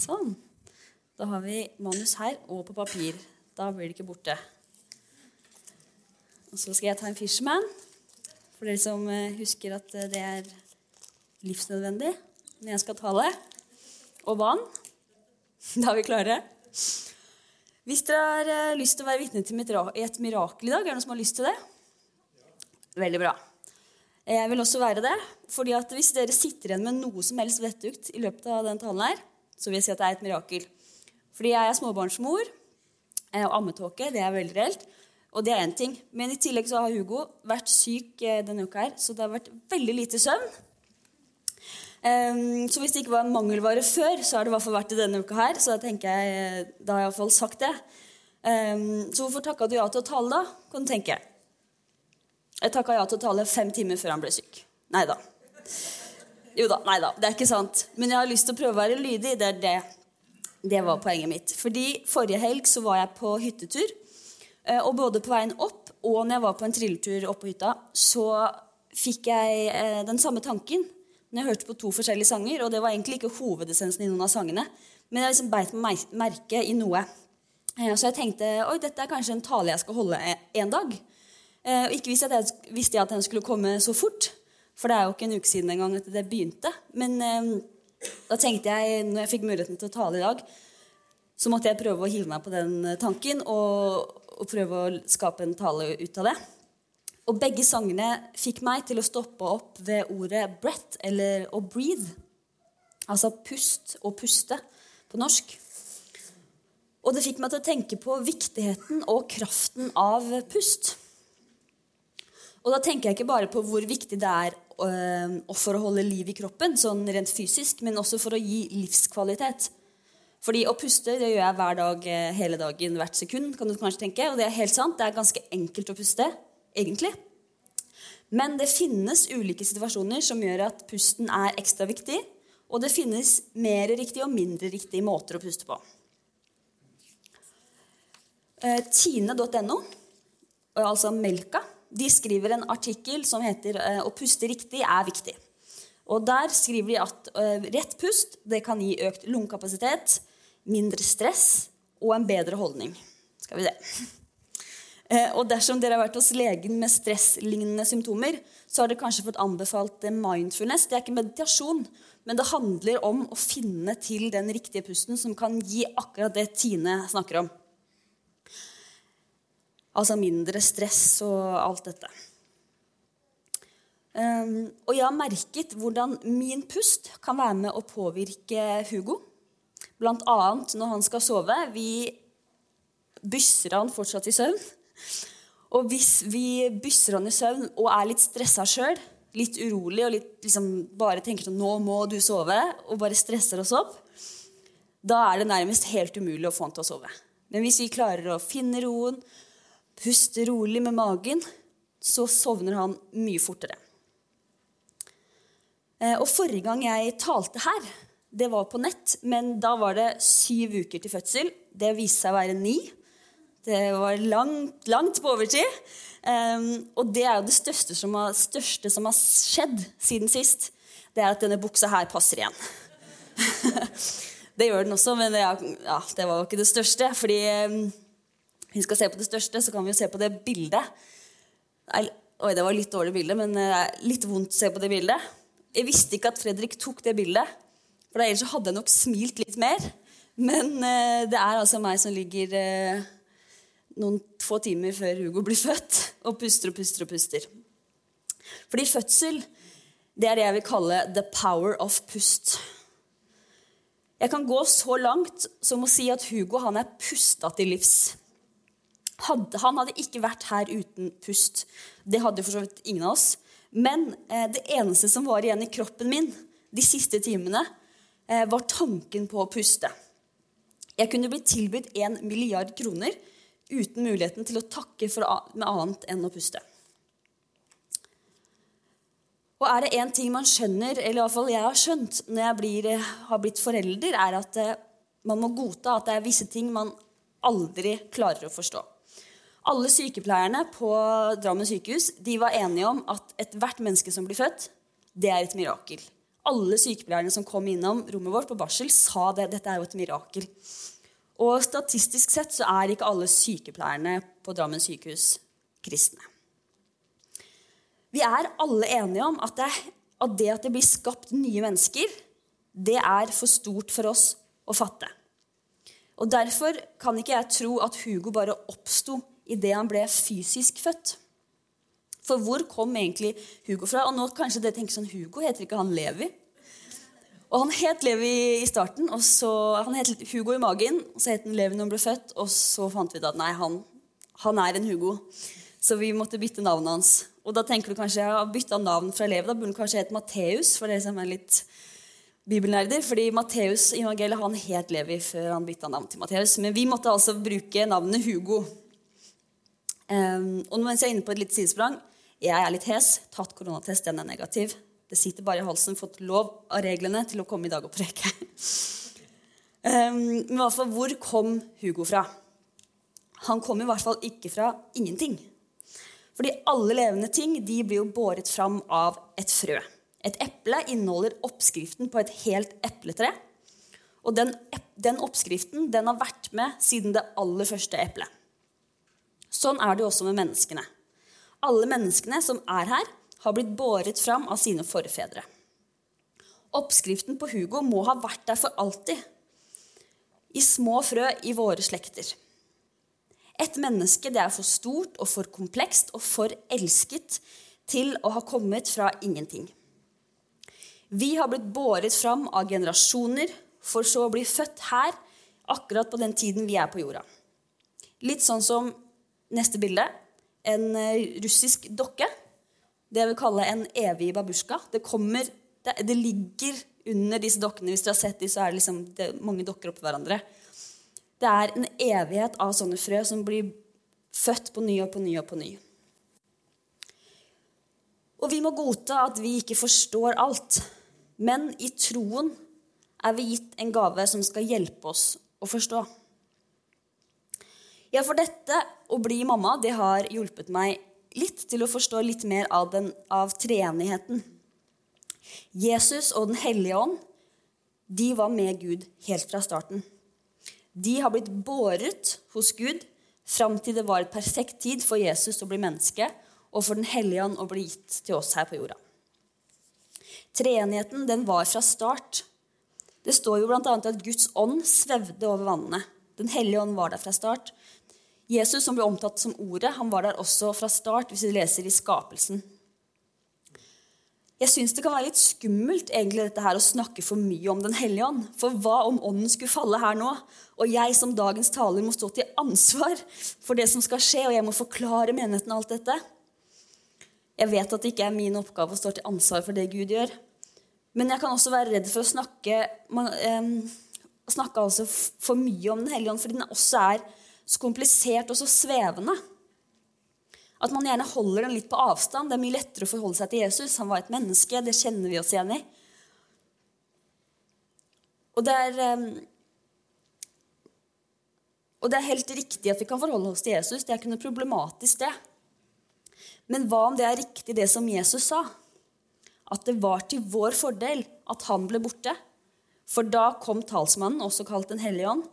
Sånn. Da har vi manus her og på papir. Da blir det ikke borte. Og så skal jeg ta en Fisherman, for dere som eh, husker at eh, det er livsnødvendig når jeg skal tale. Og vann. Da er vi klare. Hvis dere har eh, lyst til å være vitne til et mirakel i dag, er det noen som har lyst til det? Veldig bra. Jeg vil også være det. fordi at hvis dere sitter igjen med noe som helst vettugt i løpet av den talen her, så vil jeg si at det er et mirakel. Fordi jeg er småbarnsmor eh, og ammetåke. Det er veldig reelt. Og det er én ting. Men i tillegg så har Hugo vært syk eh, denne uka her, så det har vært veldig lite søvn. Um, så hvis det ikke var en mangelvare før, så har det i hvert fall vært det denne uka her. Så da tenker jeg, eh, da har jeg iallfall sagt det. Um, så hvorfor takka du ja til å tale, da? kan du tenke. Jeg takka ja til å tale fem timer før han ble syk. Nei da. Jo da, nei da, det er ikke sant. Men jeg har lyst til å prøve å være lydig. Det er det. Det var poenget mitt. Fordi Forrige helg så var jeg på hyttetur. Eh, og både på veien opp og når jeg var på en trilletur opp på hytta, så fikk jeg eh, den samme tanken når jeg hørte på to forskjellige sanger. Og det var egentlig ikke hovedessensen i noen av sangene, men jeg liksom beit meg merke i noe. Eh, så jeg tenkte oi, dette er kanskje en tale jeg skal holde en dag. Og ikke visste jeg, jeg at den skulle komme så fort, for det er jo ikke en uke siden engang at det begynte. Men da tenkte jeg, når jeg fikk muligheten til å tale i dag, så måtte jeg prøve å hive meg på den tanken og, og prøve å skape en tale ut av det. Og begge sangene fikk meg til å stoppe opp ved ordet 'breath' eller 'å breathe'. Altså pust og puste på norsk. Og det fikk meg til å tenke på viktigheten og kraften av pust. Og da tenker jeg ikke bare på hvor viktig det er øh, for å holde liv i kroppen, sånn rent fysisk, men også for å gi livskvalitet. Fordi å puste det gjør jeg hver dag eh, hele dagen, hvert sekund. kan du kanskje tenke, Og det er helt sant, det er ganske enkelt å puste, egentlig. Men det finnes ulike situasjoner som gjør at pusten er ekstra viktig. Og det finnes mer riktige og mindre riktige måter å puste på. Eh, Tine.no, altså Melka, de skriver en artikkel som heter eh, 'Å puste riktig er viktig'. Og Der skriver de at rett pust kan gi økt lungekapasitet, mindre stress og en bedre holdning. Skal vi se. Eh, og dersom dere har vært hos legen med stresslignende symptomer, så har dere kanskje fått anbefalt mindfulness. Det er ikke meditasjon, men det handler om å finne til den riktige pusten som kan gi akkurat det Tine snakker om. Altså mindre stress og alt dette. Um, og jeg har merket hvordan min pust kan være med å påvirke Hugo. Blant annet når han skal sove. Vi bysser han fortsatt i søvn. Og hvis vi bysser han i søvn og er litt stressa sjøl, litt urolig og litt, liksom, bare tenker sånn 'Nå må du sove', og bare stresser oss opp, da er det nærmest helt umulig å få han til å sove. Men hvis vi klarer å finne roen, puste rolig med magen, så sovner han mye fortere. Eh, og forrige gang jeg talte her, det var på nett, men da var det syv uker til fødsel. Det viste seg å være ni. Det var langt, langt på overtid. Og det er jo det største som, har, største som har skjedd siden sist. Det er at denne buksa her passer igjen. det gjør den også, men det, ja, det var jo ikke det største. fordi vi skal se på det største, så kan vi jo se på det bildet. Oi, det var litt dårlig bilde, men uh, litt vondt å se på det bildet. Jeg visste ikke at Fredrik tok det bildet. For ellers hadde jeg nok smilt litt mer. Men eh, det er altså meg som ligger eh, noen få timer før Hugo blir født, og puster og puster og puster. Fordi fødsel det er det jeg vil kalle the power of pust. Jeg kan gå så langt som å si at Hugo han er pusta til livs. Hadde, han hadde ikke vært her uten pust. Det hadde for så vidt ingen av oss. Men eh, det eneste som var igjen i kroppen min de siste timene, Eh, var tanken på å puste. Jeg kunne blitt tilbudt en milliard kroner uten muligheten til å takke for med annet enn å puste. Og er det én ting man skjønner, eller i hvert fall jeg har skjønt når jeg blir, eh, har blitt forelder, er at eh, man må godta at det er visse ting man aldri klarer å forstå. Alle sykepleierne på Drammen sykehus de var enige om at ethvert menneske som blir født, det er et mirakel. Alle sykepleierne som kom innom rommet vårt på barsel, sa det. Dette er jo et mirakel. Og statistisk sett så er ikke alle sykepleierne på Drammen sykehus kristne. Vi er alle enige om at det, at det at det blir skapt nye mennesker, det er for stort for oss å fatte. Og Derfor kan ikke jeg tro at Hugo bare oppsto idet han ble fysisk født. For hvor kom egentlig Hugo fra? Og nå kanskje dere tenker sånn Hugo, heter ikke han Levi? Og han het Levi i starten, og så, han het Hugo i magen. og Så het han Levi når han ble født, og så fant vi ut at nei, han, han er en Hugo. Så vi måtte bytte navnet hans. Og da tenker du kanskje jeg har bytta navn fra Levi. Da burde han kanskje hete Matteus, for dere som er litt bibelnerder. Fordi Matteus i evangeliet han het Levi før han bytta navn til Matteus. Men vi måtte altså bruke navnet Hugo. Um, og mens jeg er inne på et litt sidesprang Jeg er litt hes. Tatt koronatest, den er negativ. Det sitter bare i halsen. Fått lov av reglene til å komme i dag og preke. um, men i hvor kom Hugo fra? Han kom i hvert fall ikke fra ingenting. Fordi alle levende ting de blir jo båret fram av et frø. Et eple inneholder oppskriften på et helt epletre. Og den, den oppskriften den har vært med siden det aller første eplet. Sånn er det jo også med menneskene. Alle menneskene som er her, har blitt båret fram av sine forfedre. Oppskriften på Hugo må ha vært der for alltid. I små frø i våre slekter. Et menneske det er for stort og for komplekst og for elsket til å ha kommet fra ingenting. Vi har blitt båret fram av generasjoner for så å bli født her akkurat på den tiden vi er på jorda. Litt sånn som neste bilde. En eh, russisk dokke. Det jeg vil kalle en evig babusjka. Det, det, det ligger under disse dokkene. Hvis dere har sett dem, så er det, liksom, det er mange dokker oppå hverandre. Det er en evighet av sånne frø som blir født på ny og på ny og på ny. Og vi må godta at vi ikke forstår alt. Men i troen er vi gitt en gave som skal hjelpe oss å forstå. Ja, for dette å bli mamma det har hjulpet meg litt til å forstå litt mer av, den, av treenigheten. Jesus og Den hellige ånd de var med Gud helt fra starten. De har blitt båret hos Gud fram til det var et perfekt tid for Jesus å bli menneske og for Den hellige ånd å bli gitt til oss her på jorda. Treenigheten den var fra start. Det står jo bl.a. at Guds ånd svevde over vannene. Den hellige ånd var der fra start. Jesus, som ble omtatt som Ordet, han var der også fra start, hvis vi leser i Skapelsen. Jeg syns det kan være litt skummelt egentlig dette her å snakke for mye om Den hellige ånd. For hva om ånden skulle falle her nå, og jeg som dagens taler må stå til ansvar for det som skal skje, og jeg må forklare menigheten alt dette? Jeg vet at det ikke er min oppgave å stå til ansvar for det Gud gjør. Men jeg kan også være redd for å snakke, um, snakke altså for mye om Den hellige ånd, fordi den også er så komplisert og så svevende. At man gjerne holder den litt på avstand. Det er mye lettere å forholde seg til Jesus. Han var et menneske. Det kjenner vi oss igjen i. Og det er, ehm, og det er helt riktig at vi kan forholde oss til Jesus. Det er ikke noe problematisk, det. Men hva om det er riktig, det som Jesus sa? At det var til vår fordel at han ble borte. For da kom talsmannen, også kalt Den hellige ånd.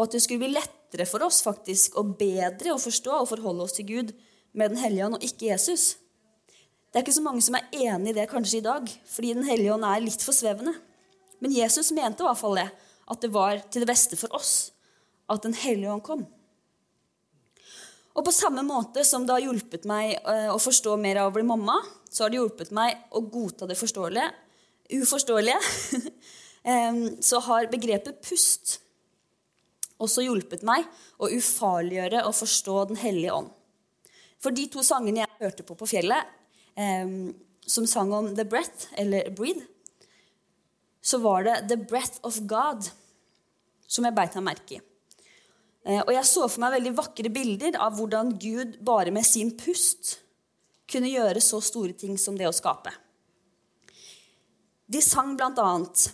Og at det skulle bli lettere for oss faktisk, og bedre å forstå og forholde oss til Gud med Den hellige ånd og ikke Jesus. Det er ikke så mange som er enig i det kanskje i dag, fordi Den hellige ånd er litt for svevende. Men Jesus mente i hvert fall det, at det var til det beste for oss at Den hellige ånd kom. Og på samme måte som det har hjulpet meg eh, å forstå mer av å bli mamma, så har det hjulpet meg å godta det forståelige, uforståelige. så har begrepet pust også hjulpet meg å ufarliggjøre og forstå Den hellige ånd. For de to sangene jeg hørte på på fjellet, eh, som sang om The Breath, eller Breathe, så var det The Breath of God som jeg beit meg merke i. Eh, og jeg så for meg veldig vakre bilder av hvordan Gud bare med sin pust kunne gjøre så store ting som det å skape. De sang blant annet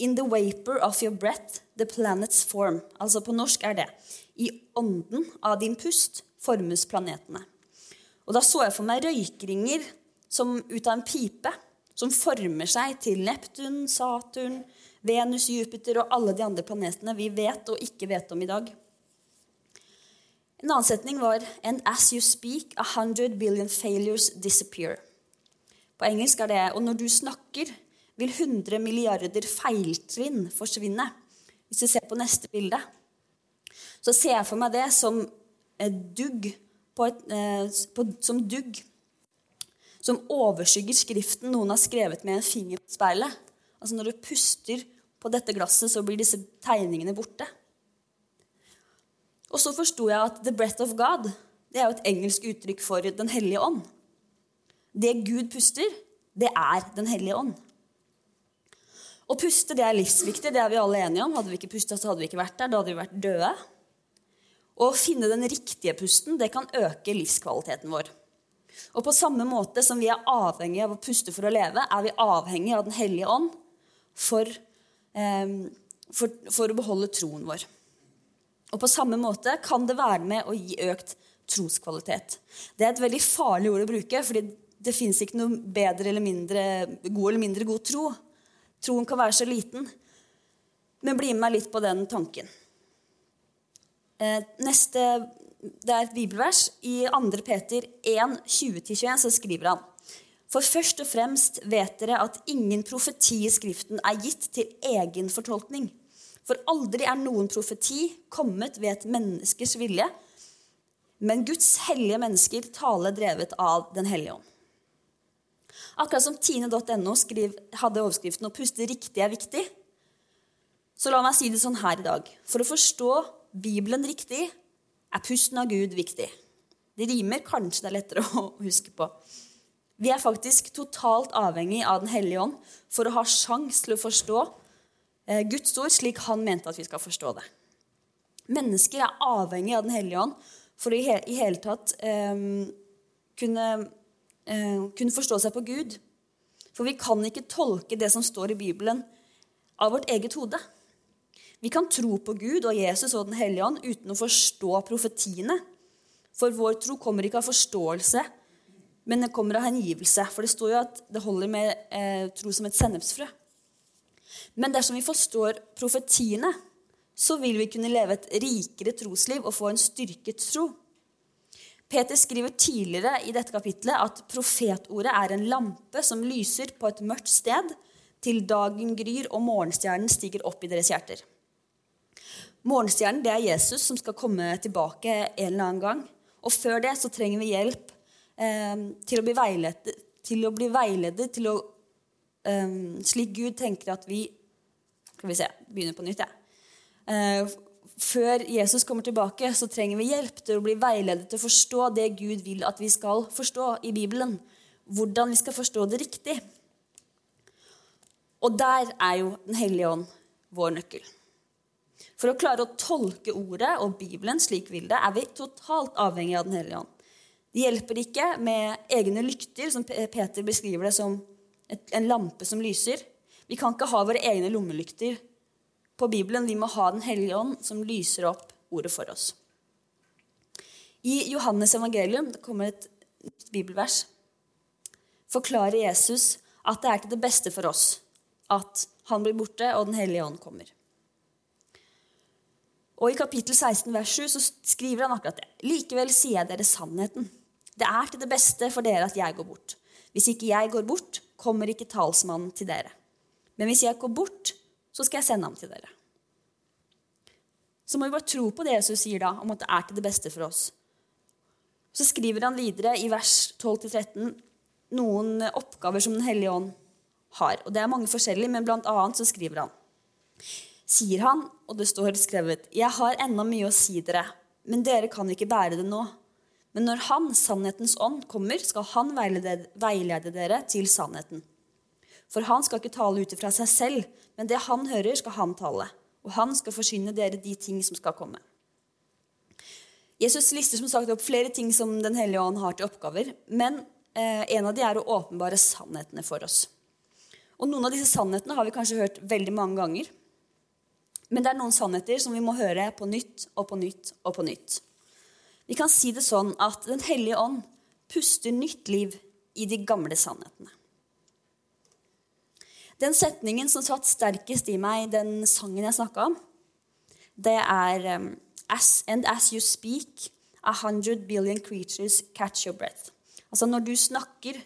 In the vapor of your breath, the planets form. Altså på norsk er det I ånden av din pust formes planetene. Og da så jeg for meg røykringer som ut av en pipe som former seg til Neptun, Saturn, Venus, Jupiter og alle de andre planetene vi vet og ikke vet om i dag. En annen setning var And as you speak, a hundred billion failures disappear. På engelsk er det Og når du snakker, vil 100 milliarder feiltrinn forsvinne. Hvis du ser på neste bilde, så ser jeg for meg det som dugg et, eh, på, som dugg som overskygger skriften noen har skrevet med en finger på speilet. Altså Når du puster på dette glasset, så blir disse tegningene borte. Og så forsto jeg at 'the breath of God' det er jo et engelsk uttrykk for Den hellige ånd. Det Gud puster, det er Den hellige ånd. Å puste det er livsviktig, det er vi alle enige om. Hadde vi ikke pusta, så hadde vi ikke vært der. Da hadde vi vært døde. Å finne den riktige pusten det kan øke livskvaliteten vår. Og på samme måte som vi er avhengig av å puste for å leve, er vi avhengig av Den hellige ånd for, eh, for, for å beholde troen vår. Og på samme måte kan det være med å gi økt troskvalitet. Det er et veldig farlig ord å bruke, fordi det fins ikke noe bedre eller mindre god eller mindre god tro. Troen kan være så liten. Men bli med meg litt på den tanken. Eh, neste, Det er et bibelvers. I 2. Peter 1, 20-21 så skriver han For først og fremst vet dere at ingen profeti i Skriften er gitt til egen fortolkning. For aldri er noen profeti kommet ved et menneskers vilje, men Guds hellige mennesker taler drevet av Den hellige ånd. Akkurat som tine.no hadde overskriften 'Å puste riktig er viktig', så la meg si det sånn her i dag. For å forstå Bibelen riktig er pusten av Gud viktig. Det rimer, kanskje det er lettere å huske på. Vi er faktisk totalt avhengig av Den hellige ånd for å ha sjans til å forstå Eh, Guds ord slik han mente at vi skal forstå det. Mennesker er avhengig av Den hellige ånd for å i, hele tatt um, kunne, kunne, forstå seg på Gud. For vi kan ikke tolke det som står i Bibelen, av vårt eget hode. Vi kan tro på Gud og Jesus og Den hellige ånd uten å forstå profetiene. For vår tro kommer ikke av forståelse, men det kommer av hengivelse. For det står jo at det holder med eh, tro som et sennepsfrø. Men dersom vi forstår profetiene, så vil vi kunne leve et rikere trosliv og få en styrket tro. Peter skriver tidligere i dette kapitlet at profetordet er en lampe som lyser på et mørkt sted til dagen gryr og morgenstjernen stiger opp i deres hjerter. Morgenstjernen det er Jesus som skal komme tilbake en eller annen gang. Og før det så trenger vi hjelp eh, til å bli veiledet til å, bli veiledet, til å eh, slik Gud tenker at vi skal vi se, begynner på nytt, jeg. Ja. Eh, før Jesus kommer tilbake, så trenger vi hjelp til å bli veiledet til å forstå det Gud vil at vi skal forstå i Bibelen. Hvordan vi skal forstå det riktig. Og der er jo Den hellige ånd vår nøkkel. For å klare å tolke ordet og Bibelen slik vil det, er vi totalt avhengig av Den hellige ånd. Det hjelper ikke med egne lykter, som Peter beskriver det som en lampe som lyser. Vi kan ikke ha våre egne lommelykter på Bibelen. Vi må ha Den hellige ånd som lyser opp ordet for oss. I Johannes evangelium det kommer et nytt bibelvers. Forklarer Jesus at det er til det beste for oss at han blir borte, og Den hellige ånd kommer. Og I kapittel 16 vers 7 så skriver han akkurat det. Likevel sier jeg dere sannheten. Det er til det beste for dere at jeg går bort. Hvis ikke jeg går bort, kommer ikke talsmannen til dere. Men hvis jeg går bort, så skal jeg sende ham til dere. Så må vi bare tro på det Jesus sier da, om at det er til det beste for oss. Så skriver han videre i vers 12-13 noen oppgaver som Den hellige ånd har. Og Det er mange forskjellige, men blant annet så skriver han Sier han, og det står skrevet, Jeg har ennå mye å si dere, men dere kan ikke bære det nå. Men når Han, sannhetens ånd, kommer, skal Han veilede, veilede dere til sannheten. For han skal ikke tale ut ifra seg selv, men det han hører, skal han tale. Og han skal forsyne dere de ting som skal komme. Jesus lister som sagt opp flere ting som Den hellige ånd har til oppgaver. Men eh, en av de er å åpenbare sannhetene for oss. Og Noen av disse sannhetene har vi kanskje hørt veldig mange ganger. Men det er noen sannheter som vi må høre på nytt og på nytt og på nytt. Vi kan si det sånn at Den hellige ånd puster nytt liv i de gamle sannhetene. Den setningen som satt sterkest i meg, den sangen jeg snakka om, det er um, as, And as you speak, a hundred billion creatures catch your breath. Altså når du snakker,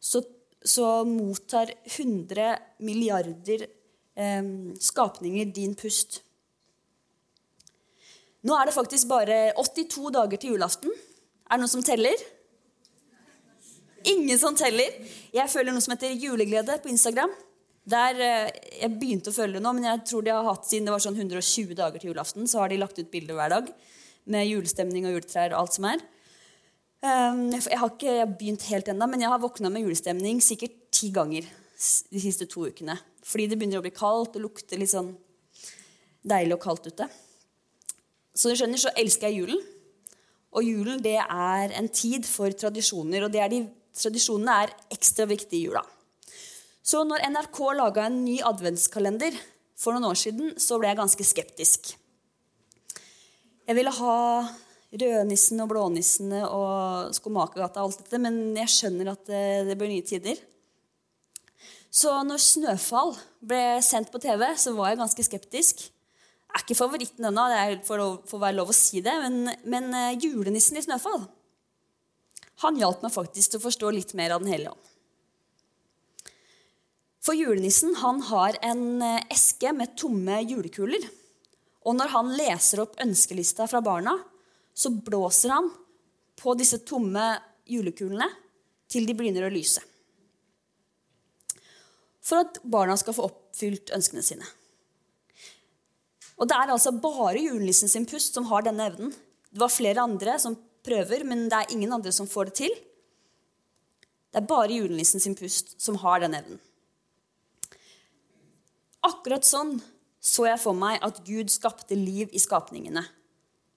så, så mottar 100 milliarder um, skapninger din pust. Nå er det faktisk bare 82 dager til julaften. Er det noen som teller? Ingen som teller. Jeg føler noe som heter juleglede på Instagram. Der, eh, jeg begynte å følge det nå, men jeg tror de har hatt siden det var sånn 120 dager til julaften, så har de lagt ut bilder hver dag med julestemning og juletrær og alt som er. Um, jeg har ikke jeg har begynt helt ennå, men jeg har våkna med julestemning sikkert ti ganger de siste to ukene. Fordi det begynner å bli kaldt og lukter litt sånn deilig og kaldt ute. Så du skjønner, så elsker jeg julen. Og julen det er en tid for tradisjoner, og de, tradisjonene er ekstra viktige i jula. Så når NRK laga en ny adventskalender for noen år siden, så ble jeg ganske skeptisk. Jeg ville ha rødnissen og blånissene og Skomakergata og alt dette, men jeg skjønner at det, det blir nye tider. Så når 'Snøfall' ble sendt på TV, så var jeg ganske skeptisk. Jeg er ikke favoritten ennå, det får være lov å si det, men, men eh, julenissen i 'Snøfall' han hjalp meg faktisk til å forstå litt mer av Den hellige ånd. For julenissen han har en eh, eske med tomme julekuler. Og når han leser opp ønskelista fra barna, så blåser han på disse tomme julekulene til de begynner å lyse. For at barna skal få oppfylt ønskene sine. Og det er altså bare julenissen sin pust som har denne evnen. Det var flere andre som prøver, men det er ingen andre som får det til. Det er bare julenissen sin pust som har den evnen. Akkurat sånn så jeg for meg at Gud skapte liv i skapningene.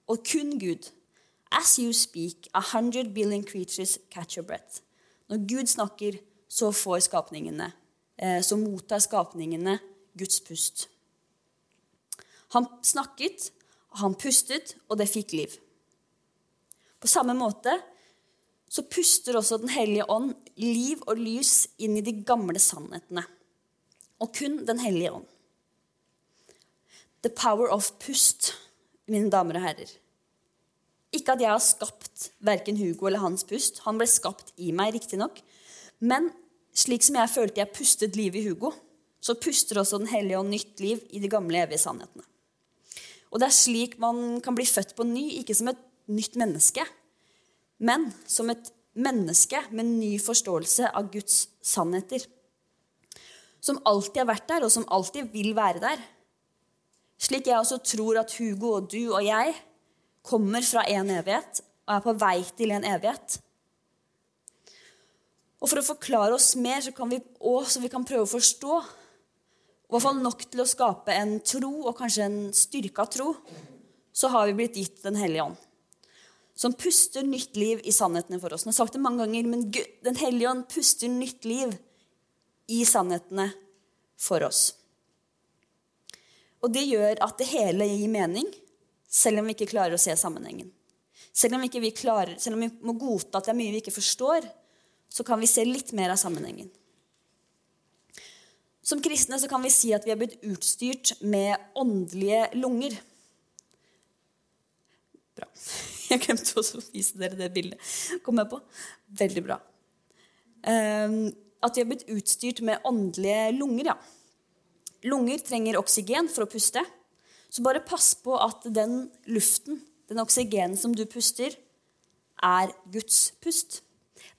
Og kun Gud. As you speak, a hundred billion creatures catch your breath. Når Gud snakker, så får skapningene, eh, så mottar skapningene Guds pust. Han snakket, han pustet, og det fikk liv. På samme måte så puster også Den hellige ånd liv og lys inn i de gamle sannhetene og kun Den hellige ånd. The power of pust, mine damer og herrer. Ikke at jeg har skapt verken Hugo eller hans pust. Han ble skapt i meg, riktignok. Men slik som jeg følte jeg pustet liv i Hugo, så puster også Den hellige ånd nytt liv i de gamle, evige sannhetene. Og det er slik man kan bli født på ny, ikke som et nytt menneske, men som et menneske med ny forståelse av Guds sannheter som alltid har vært der, og som alltid vil være der. Slik jeg også tror at Hugo og du og jeg kommer fra en evighet og er på vei til en evighet. Og For å forklare oss mer, så kan vi, og så vi kan prøve å forstå, i hvert fall nok til å skape en tro, og kanskje en styrka tro, så har vi blitt gitt Den hellige ånd. Som puster nytt liv i sannhetene for oss. Jeg har sagt det mange ganger, men Den hellige ånd puster nytt liv i sannhetene for oss. Og det gjør at det hele gir mening, selv om vi ikke klarer å se sammenhengen. Selv om, vi, klarer, selv om vi må godta at det er mye vi ikke forstår, så kan vi se litt mer av sammenhengen. Som kristne så kan vi si at vi har blitt utstyrt med åndelige lunger. Bra. Jeg glemte også å vise dere det bildet. Kom jeg på. Veldig bra. Um, at de har blitt utstyrt med åndelige lunger. Ja. Lunger trenger oksygen for å puste. Så bare pass på at den luften, den oksygenen som du puster, er Guds pust.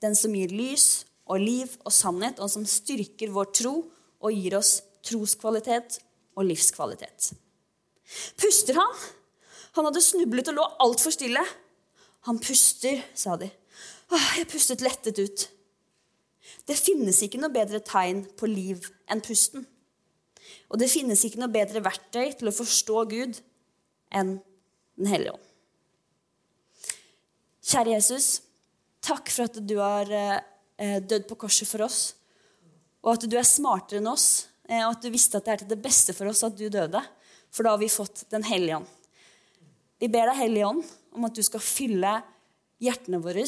Den som gir lys og liv og sannhet, og som styrker vår tro og gir oss troskvalitet og livskvalitet. Puster han? Han hadde snublet og lå altfor stille. Han puster, sa de. Åh, jeg pustet lettet ut. Det finnes ikke noe bedre tegn på liv enn pusten. Og det finnes ikke noe bedre verktøy til å forstå Gud enn Den hellige ånd. Kjære Jesus, takk for at du har eh, dødd på korset for oss, og at du er smartere enn oss, eh, og at du visste at det er til det beste for oss at du døde, for da har vi fått Den hellige ånd. Vi ber deg, Hellige ånd, om at du skal fylle hjertene våre,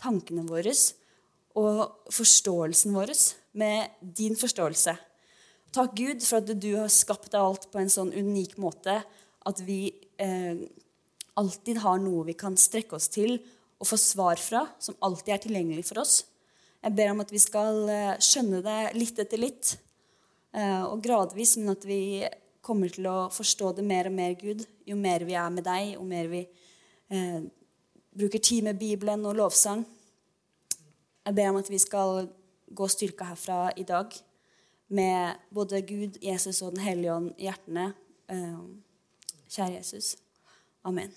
tankene våre, og forståelsen vår med din forståelse. Takk, Gud, for at du har skapt alt på en sånn unik måte at vi eh, alltid har noe vi kan strekke oss til og få svar fra, som alltid er tilgjengelig for oss. Jeg ber om at vi skal eh, skjønne det litt etter litt, eh, og gradvis, men at vi kommer til å forstå det mer og mer, Gud, jo mer vi er med deg, jo mer vi eh, bruker tid med Bibelen og lovsang. Jeg ber om at vi skal gå styrka herfra i dag med både Gud, Jesus og Den hellige ånd i hjertene. Eh, kjære Jesus. Amen.